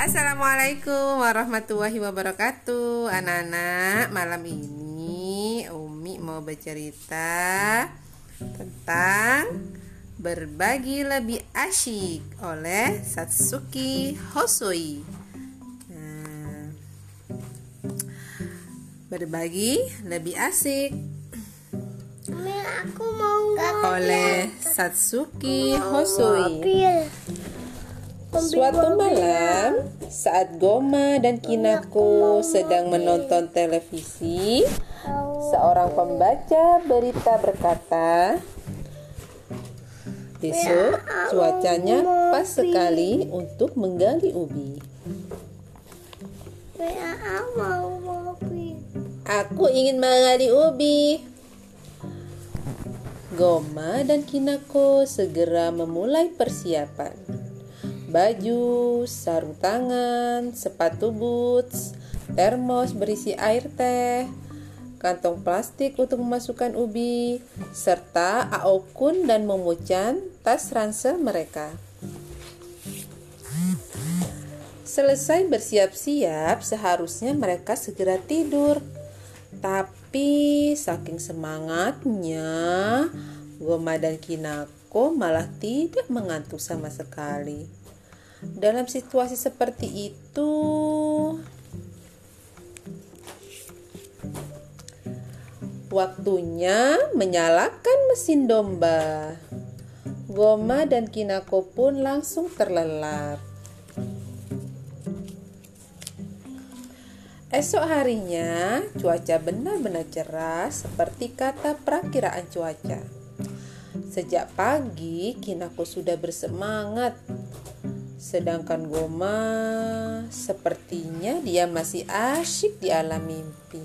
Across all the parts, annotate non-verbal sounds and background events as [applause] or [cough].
Assalamualaikum warahmatullahi wabarakatuh. Anak-anak malam ini Umi mau bercerita Tentang Berbagi lebih asyik Oleh Satsuki Hosoi nah, Berbagi lebih asik aku mau Oleh Satsuki Hosoi Suatu Suatu malam, saat Goma dan Kinako sedang menonton televisi, seorang pembaca berita berkata, "Besok cuacanya pas sekali untuk menggali ubi. Aku ingin menggali ubi." Goma dan Kinako segera memulai persiapan baju, sarung tangan, sepatu boots, termos berisi air teh, kantong plastik untuk memasukkan ubi, serta aokun dan memucan tas ransel mereka. Selesai bersiap-siap, seharusnya mereka segera tidur. Tapi saking semangatnya, Goma dan Kinako malah tidak mengantuk sama sekali. Dalam situasi seperti itu, waktunya menyalakan mesin domba. Goma dan Kinako pun langsung terlelap. Esok harinya, cuaca benar-benar cerah seperti kata perakiraan cuaca. Sejak pagi, Kinako sudah bersemangat Sedangkan Goma sepertinya dia masih asyik di alam mimpi.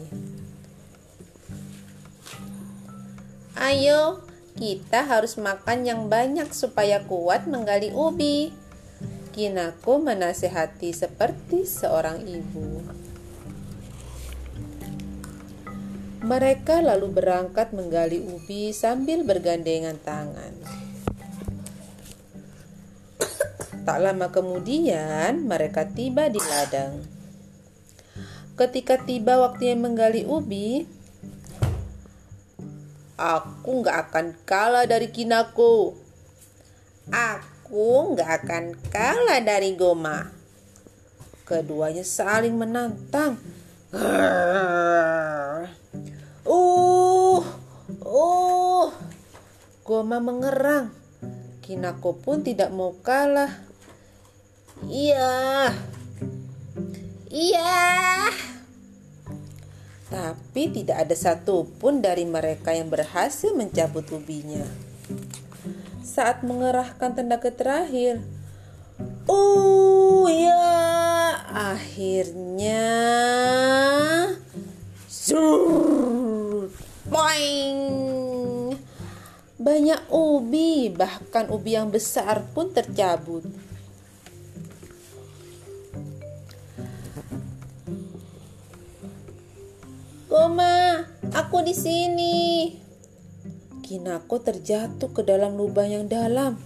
Ayo, kita harus makan yang banyak supaya kuat menggali ubi. Kinako menasehati seperti seorang ibu. Mereka lalu berangkat menggali ubi sambil bergandengan tangan. Tak lama kemudian, mereka tiba di ladang. Ketika tiba waktunya menggali ubi, aku nggak akan kalah dari Kinako. Aku nggak akan kalah dari Goma. Keduanya saling menantang. Uh, uh, Goma mengerang. Kinako pun tidak mau kalah. Iya. Iya. Tapi tidak ada satupun dari mereka yang berhasil mencabut ubinya. Saat mengerahkan tenaga terakhir, oh ya, akhirnya. Banyak ubi, bahkan ubi yang besar pun tercabut. Goma, aku di sini. Kinako terjatuh ke dalam lubang yang dalam.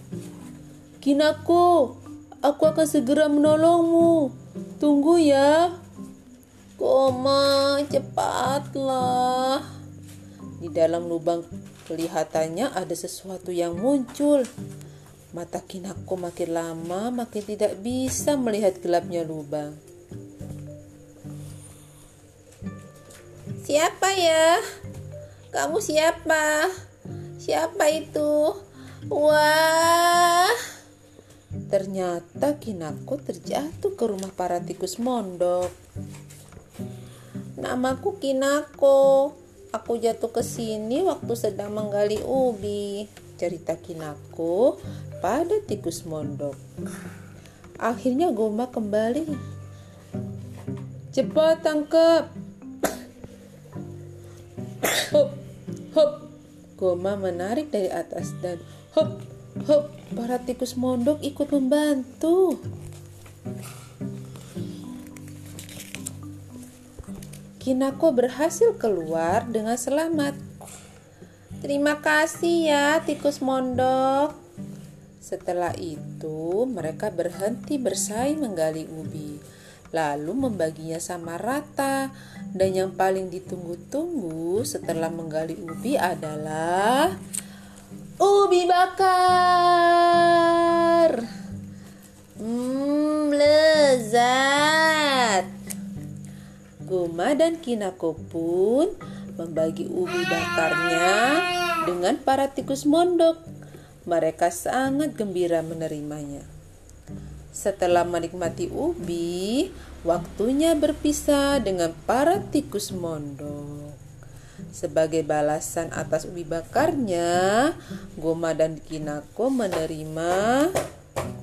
Kinako, aku akan segera menolongmu. Tunggu ya. Goma, cepatlah. Di dalam lubang kelihatannya ada sesuatu yang muncul. Mata Kinako makin lama makin tidak bisa melihat gelapnya lubang. Siapa ya? Kamu siapa? Siapa itu? Wah. Ternyata Kinako terjatuh ke rumah para tikus mondok. Namaku Kinako. Aku jatuh ke sini waktu sedang menggali ubi. Cerita Kinako pada tikus mondok. Akhirnya Goma kembali. Cepat tangkap, hop hop. Goma menarik dari atas dan hop hop. Para tikus mondok ikut membantu. Kinako berhasil keluar dengan selamat. Terima kasih ya tikus mondok. Setelah itu, mereka berhenti bersaing menggali ubi, lalu membaginya sama rata. Dan yang paling ditunggu-tunggu setelah menggali ubi adalah ubi bakar. Hmm, lezat. Guma dan Kinako pun membagi ubi bakarnya dengan para tikus mondok mereka sangat gembira menerimanya. Setelah menikmati ubi, waktunya berpisah dengan para tikus mondok. Sebagai balasan atas ubi bakarnya, Goma dan Kinako menerima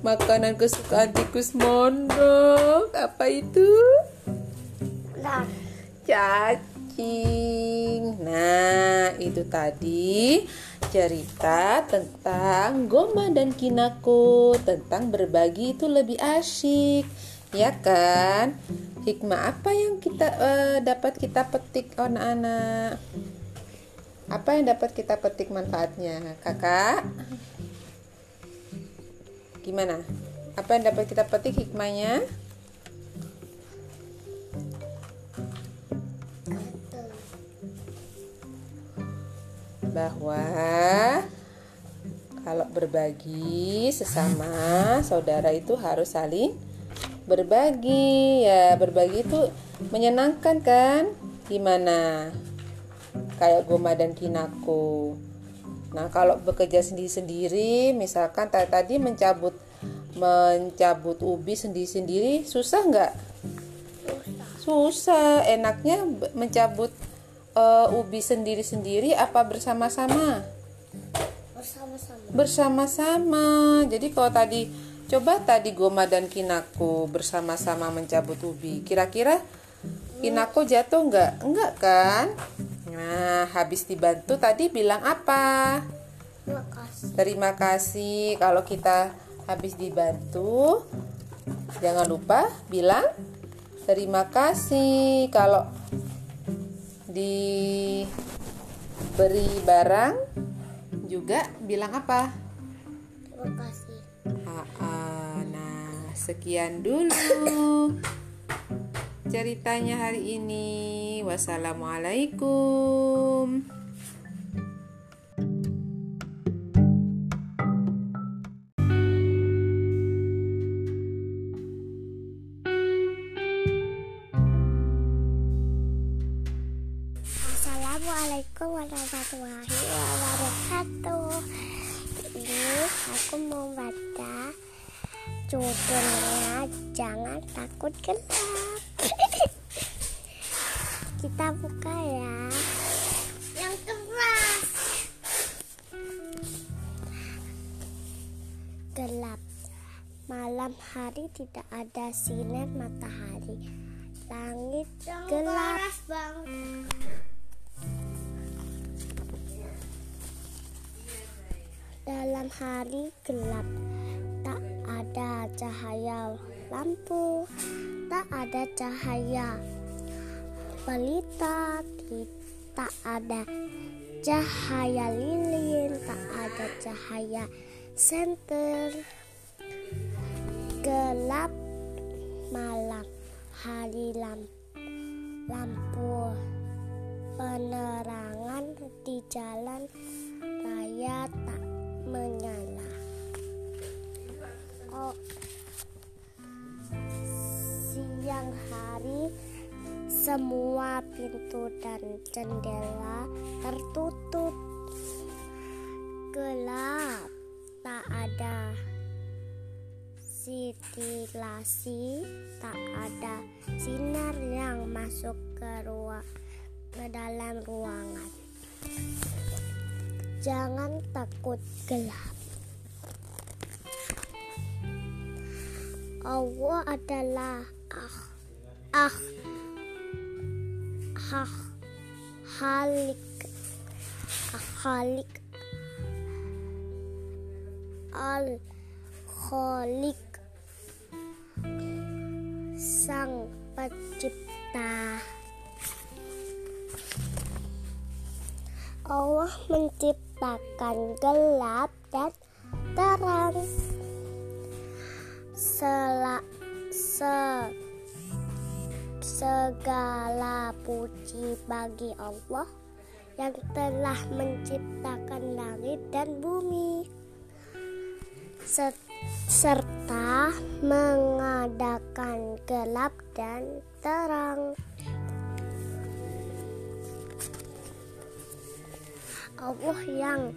makanan kesukaan tikus mondok. Apa itu? Cacing. Nah, itu tadi cerita tentang Goma dan Kinako tentang berbagi itu lebih asyik ya kan? Hikmah apa yang kita uh, dapat kita petik anak-anak apa yang dapat kita petik manfaatnya kakak? Gimana? Apa yang dapat kita petik hikmahnya bahwa kalau berbagi sesama saudara itu harus saling berbagi. Ya berbagi itu menyenangkan kan? Gimana? Kayak Goma dan Kinako. Nah kalau bekerja sendiri-sendiri misalkan tadi mencabut mencabut ubi sendiri-sendiri susah nggak? Susah. Enaknya mencabut uh, ubi sendiri-sendiri apa bersama-sama? Bersama-sama. Bersama-sama. Jadi kalau tadi coba tadi Goma dan Kinako bersama-sama mencabut ubi, kira-kira Kinako jatuh nggak? Enggak kan? Nah, habis dibantu tadi bilang apa? Terima kasih. Terima kasih kalau kita habis dibantu. Jangan lupa bilang terima kasih kalau diberi barang juga bilang apa? Terima kasih. Nah, sekian dulu ceritanya hari ini. Wassalamualaikum. Assalamualaikum warahmatullahi wabarakatuh. Ini aku mau baca judulnya Jangan Takut Gelap. [laughs] Kita buka ya. Yang keras. Gelap. Malam hari tidak ada sinar matahari. Langit gelap Dalam hari gelap, tak ada cahaya lampu, tak ada cahaya pelita, tak ada cahaya lilin, tak ada cahaya senter. Gelap malam, hari lampu, lampu penerangan di jalan raya tak menyala. Oh, siang hari semua pintu dan jendela tertutup. Gelap, tak ada sitilasi, tak ada sinar yang masuk ke ruang ke dalam ruangan. Jangan takut gelap. Allah adalah ah ah ah halik ah, halik al kholik sang pencipta Allah Bahkan gelap dan terang. Sela, se, segala puji bagi Allah yang telah menciptakan langit dan bumi serta mengadakan gelap dan terang. Allah yang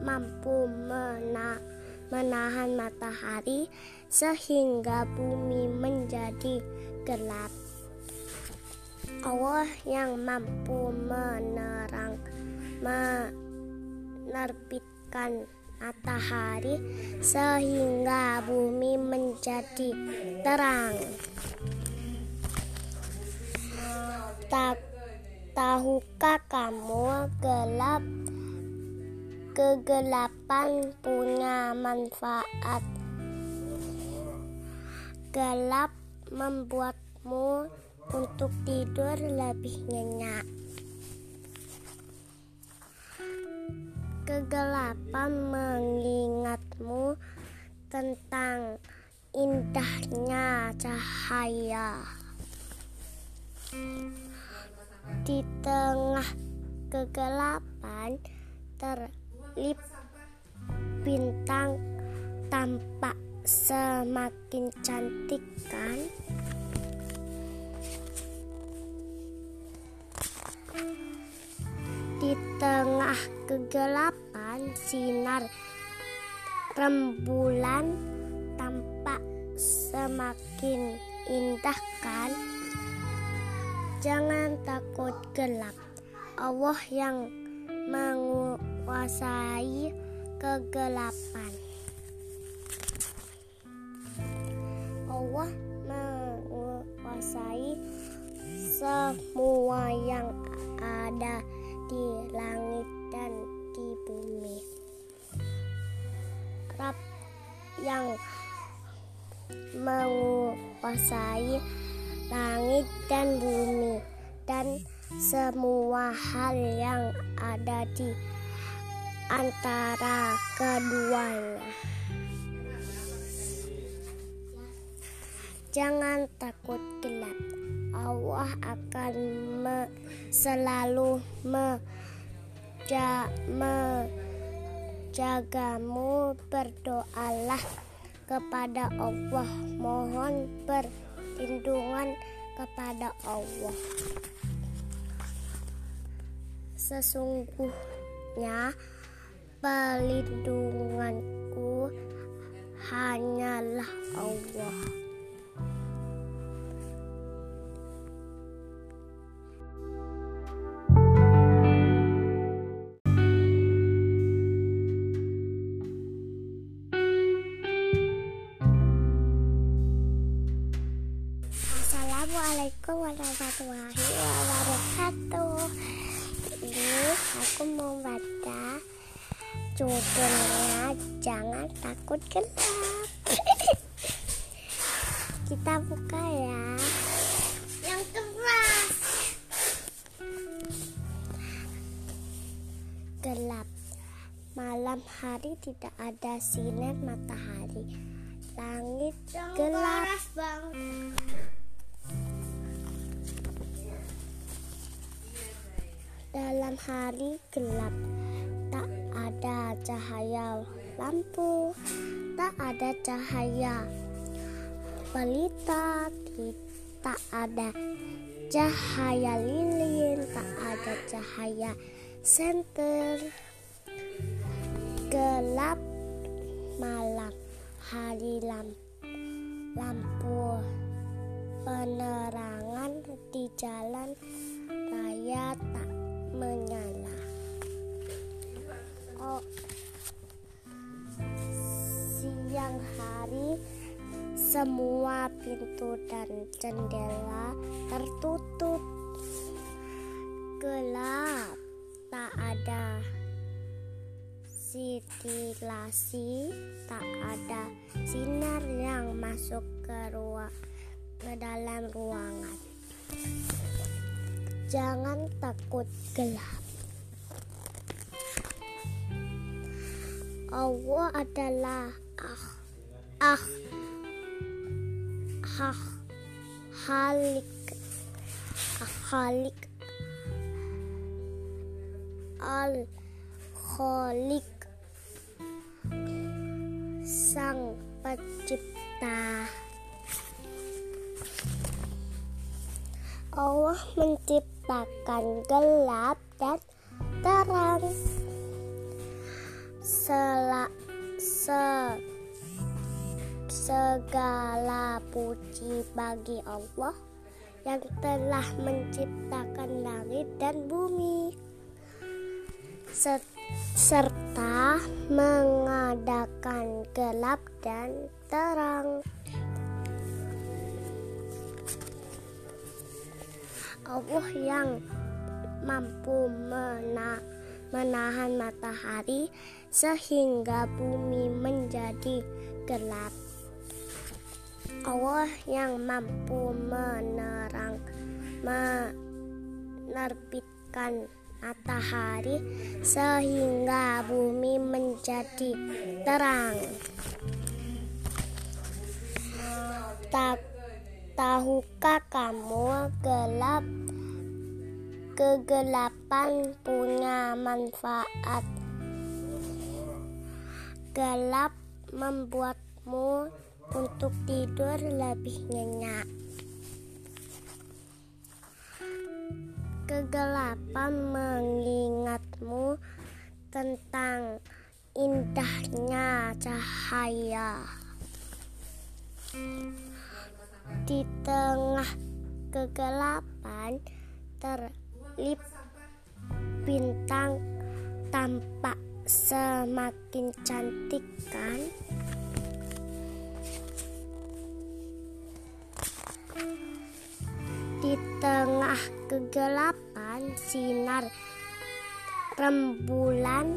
mampu mena menahan matahari sehingga bumi menjadi gelap. Allah yang mampu menerang menerbitkan matahari sehingga bumi menjadi terang. Tak tahukah kamu gelap kegelapan punya manfaat. Gelap membuatmu untuk tidur lebih nyenyak. Kegelapan mengingatmu tentang indahnya cahaya. Di tengah kegelapan terlip bintang tampak semakin cantik kan? Di tengah kegelapan sinar rembulan tampak semakin indah kan? Jangan takut gelap. Allah yang menguasai kegelapan. Allah menguasai semua yang ada di langit dan di bumi. Rab yang menguasai langit dan bumi dan semua hal yang ada di antara keduanya. Jangan takut gelap. Allah akan me, selalu menjagamu. Berdoalah kepada Allah, mohon perlindungan kepada Allah. Sesungguhnya pelindunganku hanyalah Allah. Assalamualaikum warahmatullahi wabarakatuh. Ini aku mau baca judulnya Jangan Takut Gelap. [laughs] Kita buka ya. Yang keras. Gelap. Malam hari tidak ada sinar matahari. Langit gelap. Dalam hari gelap, tak ada cahaya lampu, tak ada cahaya pelita, tak ada cahaya lilin, tak ada cahaya senter. Gelap malam, hari lampu, lampu penerangan di jalan raya tak menyala. Oh, siang hari semua pintu dan jendela tertutup. Gelap, tak ada ventilasi, tak ada sinar yang masuk ke ruang ke dalam ruangan. Jangan takut gelap. Allah adalah ah ah ah halik khalik. Al khalik. Sang pencipta. Allah menciptakan gelap dan terang Sela, se, segala puji bagi Allah yang telah menciptakan langit dan bumi serta mengadakan gelap dan terang. Allah yang mampu mena menahan matahari sehingga bumi menjadi gelap. Allah yang mampu menerang menerbitkan matahari sehingga bumi menjadi terang. Tak tahukah kamu gelap kegelapan punya manfaat. Gelap membuatmu untuk tidur lebih nyenyak. Kegelapan mengingatmu tentang indahnya cahaya. Di tengah kegelapan terlip bintang tampak semakin cantik kan? Di tengah kegelapan sinar rembulan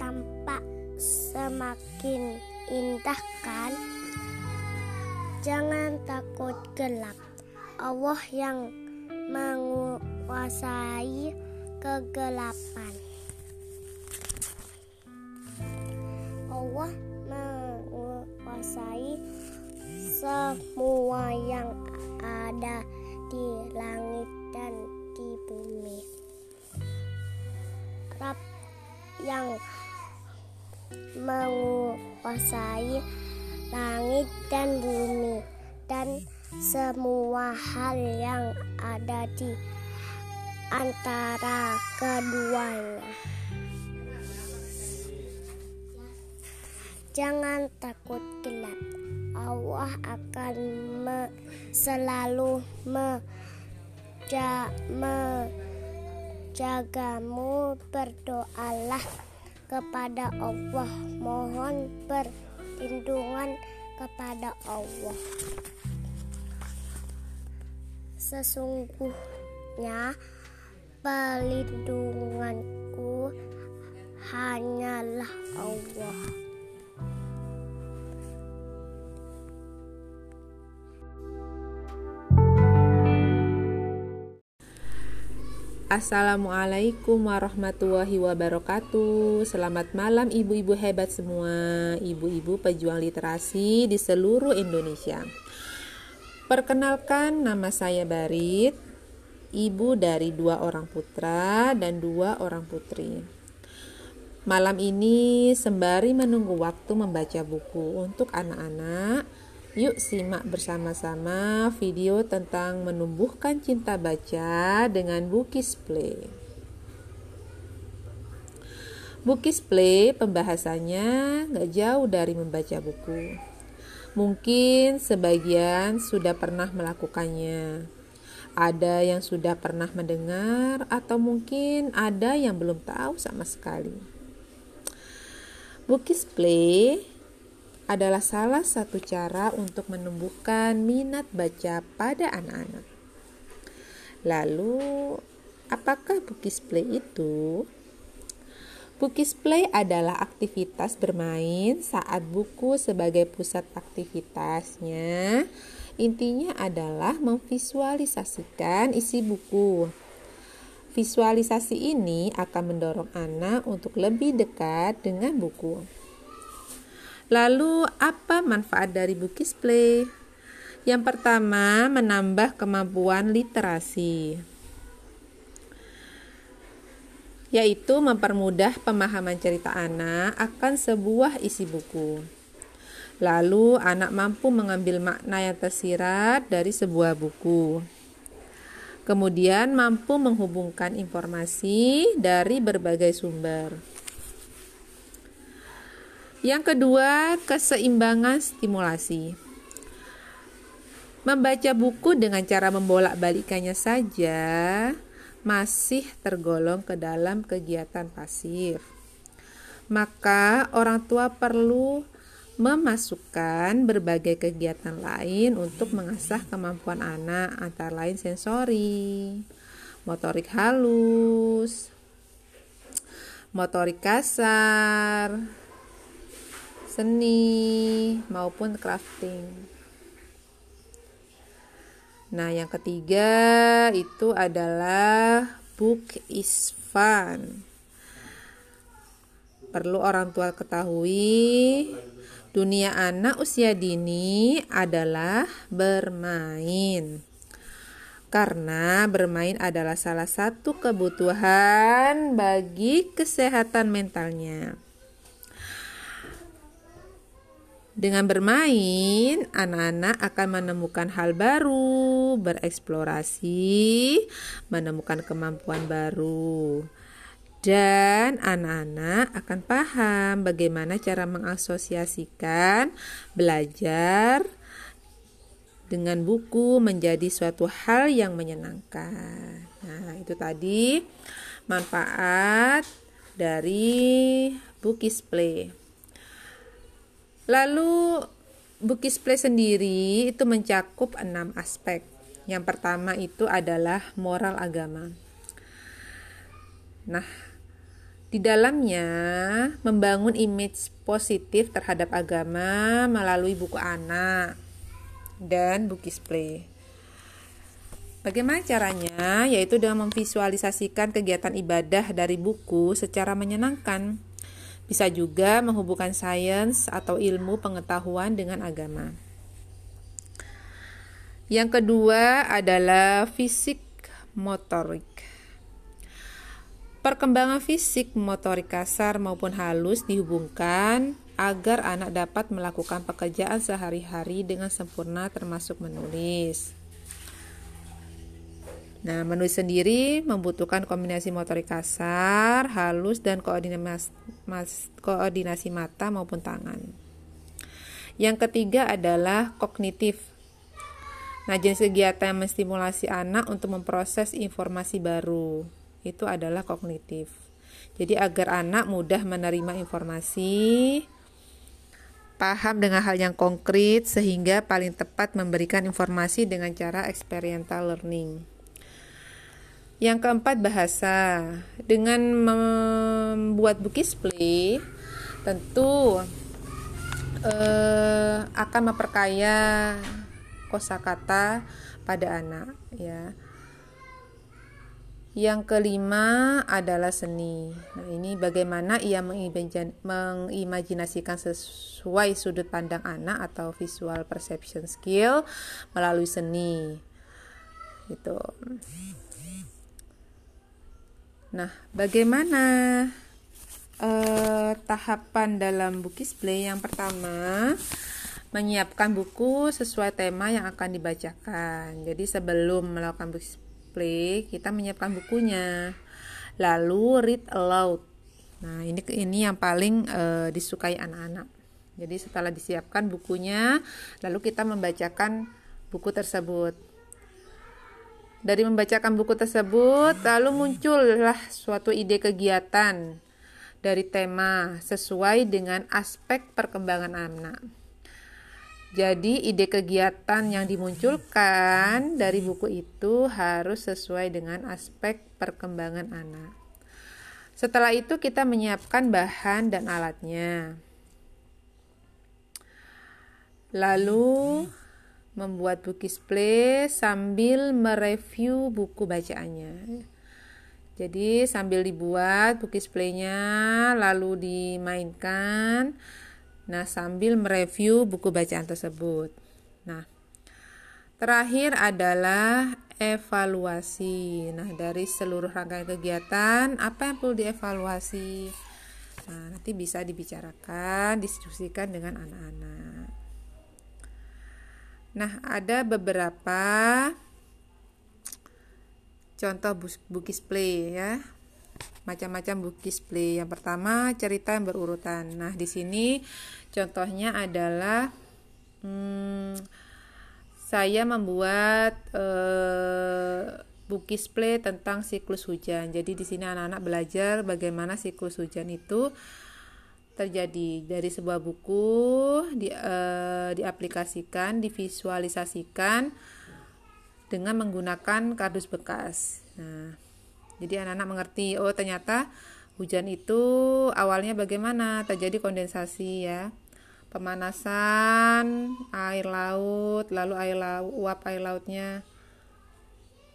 tampak semakin indah kan? Jangan takut gelap. Allah yang menguasai kegelapan. Allah menguasai semua yang ada di langit dan di bumi. Rab yang menguasai langit dan bumi dan semua hal yang ada di antara keduanya. Jangan takut gelap. Allah akan me, selalu menjagamu. Berdoalah kepada Allah, mohon perlindungan kepada Allah. Sesungguhnya pelindunganku hanyalah Allah. Assalamualaikum warahmatullahi wabarakatuh. Selamat malam ibu-ibu hebat semua. Ibu-ibu pejuang literasi di seluruh Indonesia. Perkenalkan nama saya Barit Ibu dari dua orang putra dan dua orang putri. Malam ini sembari menunggu waktu membaca buku untuk anak-anak Yuk simak bersama-sama video tentang menumbuhkan cinta baca dengan Bukis Play. Bukis Play pembahasannya gak jauh dari membaca buku. Mungkin sebagian sudah pernah melakukannya. Ada yang sudah pernah mendengar atau mungkin ada yang belum tahu sama sekali. Bukis Play adalah salah satu cara untuk menumbuhkan minat baca pada anak-anak. Lalu, apakah Bukis Play itu? Bukis Play adalah aktivitas bermain saat buku sebagai pusat aktivitasnya. Intinya adalah memvisualisasikan isi buku. Visualisasi ini akan mendorong anak untuk lebih dekat dengan buku. Lalu apa manfaat dari Bukis Play? Yang pertama, menambah kemampuan literasi, yaitu mempermudah pemahaman cerita anak akan sebuah isi buku. Lalu, anak mampu mengambil makna yang tersirat dari sebuah buku. Kemudian, mampu menghubungkan informasi dari berbagai sumber. Yang kedua, keseimbangan stimulasi. Membaca buku dengan cara membolak-balikannya saja masih tergolong ke dalam kegiatan pasif. Maka orang tua perlu memasukkan berbagai kegiatan lain untuk mengasah kemampuan anak antara lain sensori, motorik halus, motorik kasar, seni maupun crafting. Nah, yang ketiga itu adalah book is fun. Perlu orang tua ketahui, dunia anak usia dini adalah bermain. Karena bermain adalah salah satu kebutuhan bagi kesehatan mentalnya. Dengan bermain, anak-anak akan menemukan hal baru, bereksplorasi, menemukan kemampuan baru. Dan anak-anak akan paham bagaimana cara mengasosiasikan belajar dengan buku menjadi suatu hal yang menyenangkan. Nah, itu tadi manfaat dari Bookies Play. Lalu Bukis Play sendiri itu mencakup enam aspek. Yang pertama itu adalah moral agama. Nah, di dalamnya membangun image positif terhadap agama melalui buku anak dan Bukis Play. Bagaimana caranya? Yaitu dengan memvisualisasikan kegiatan ibadah dari buku secara menyenangkan bisa juga menghubungkan sains atau ilmu pengetahuan dengan agama. Yang kedua adalah fisik motorik. Perkembangan fisik motorik kasar maupun halus dihubungkan agar anak dapat melakukan pekerjaan sehari-hari dengan sempurna termasuk menulis. Nah, menulis sendiri membutuhkan kombinasi motorik kasar, halus, dan koordinasi, koordinasi mata maupun tangan. Yang ketiga adalah kognitif. Nah, jenis kegiatan yang menstimulasi anak untuk memproses informasi baru itu adalah kognitif. Jadi agar anak mudah menerima informasi, paham dengan hal yang konkret sehingga paling tepat memberikan informasi dengan cara experiential learning. Yang keempat bahasa. Dengan membuat bukis play tentu eh, akan memperkaya kosakata pada anak ya. Yang kelima adalah seni. Nah, ini bagaimana ia mengimajinasikan sesuai sudut pandang anak atau visual perception skill melalui seni. Gitu. Nah, bagaimana uh, tahapan dalam bukis play? Yang pertama, menyiapkan buku sesuai tema yang akan dibacakan. Jadi sebelum melakukan bukis play, kita menyiapkan bukunya. Lalu read aloud. Nah, ini ini yang paling uh, disukai anak-anak. Jadi setelah disiapkan bukunya, lalu kita membacakan buku tersebut. Dari membacakan buku tersebut, lalu muncullah suatu ide kegiatan dari tema sesuai dengan aspek perkembangan anak. Jadi, ide kegiatan yang dimunculkan dari buku itu harus sesuai dengan aspek perkembangan anak. Setelah itu, kita menyiapkan bahan dan alatnya. Lalu, membuat buku display sambil mereview buku bacaannya. Jadi sambil dibuat buku displaynya lalu dimainkan. Nah, sambil mereview buku bacaan tersebut. Nah, Terakhir adalah evaluasi. Nah, dari seluruh rangkaian kegiatan, apa yang perlu dievaluasi? Nah, nanti bisa dibicarakan, diskusikan dengan anak-anak. Nah, ada beberapa contoh bukis play ya. Macam-macam bukis play. Yang pertama, cerita yang berurutan. Nah, di sini contohnya adalah hmm, saya membuat uh, bukis play tentang siklus hujan. Jadi di sini anak-anak belajar bagaimana siklus hujan itu terjadi dari sebuah buku di, uh, diaplikasikan, divisualisasikan dengan menggunakan kardus bekas. Nah, jadi anak-anak mengerti, oh ternyata hujan itu awalnya bagaimana terjadi kondensasi ya pemanasan air laut lalu air laut uap air lautnya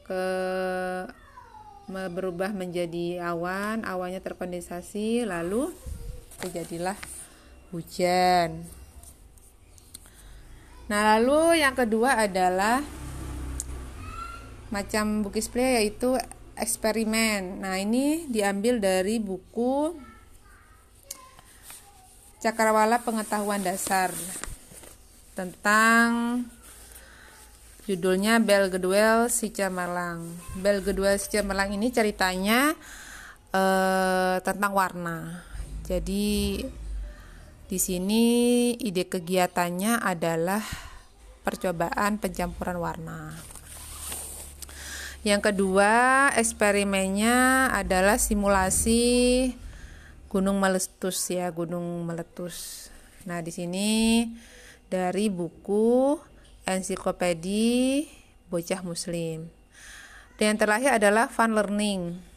ke berubah menjadi awan awannya terkondensasi lalu terjadilah hujan nah lalu yang kedua adalah macam bukis play yaitu eksperimen nah ini diambil dari buku Cakrawala Pengetahuan Dasar tentang judulnya Bel Gedwell si Cemerlang. Bel Gedwell si Cemerlang ini ceritanya eh, tentang warna. Jadi di sini ide kegiatannya adalah percobaan pencampuran warna. Yang kedua, eksperimennya adalah simulasi gunung meletus ya, gunung meletus. Nah, di sini dari buku ensiklopedi bocah muslim. Dan yang terakhir adalah fun learning.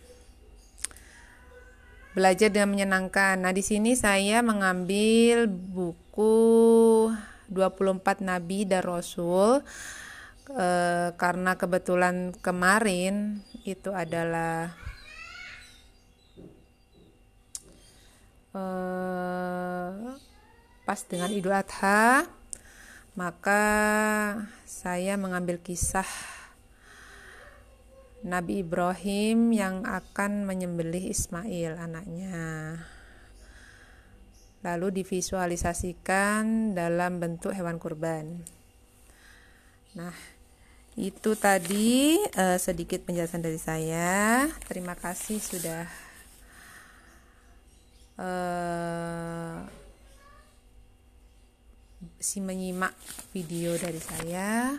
Belajar dengan menyenangkan. Nah, di sini saya mengambil buku 24 nabi dan rasul e, karena kebetulan kemarin itu adalah eh, pas dengan Idul Adha maka saya mengambil kisah Nabi Ibrahim yang akan menyembelih Ismail anaknya. Lalu divisualisasikan dalam bentuk hewan kurban. Nah itu tadi uh, sedikit penjelasan dari saya. Terima kasih sudah uh, si menyimak video dari saya.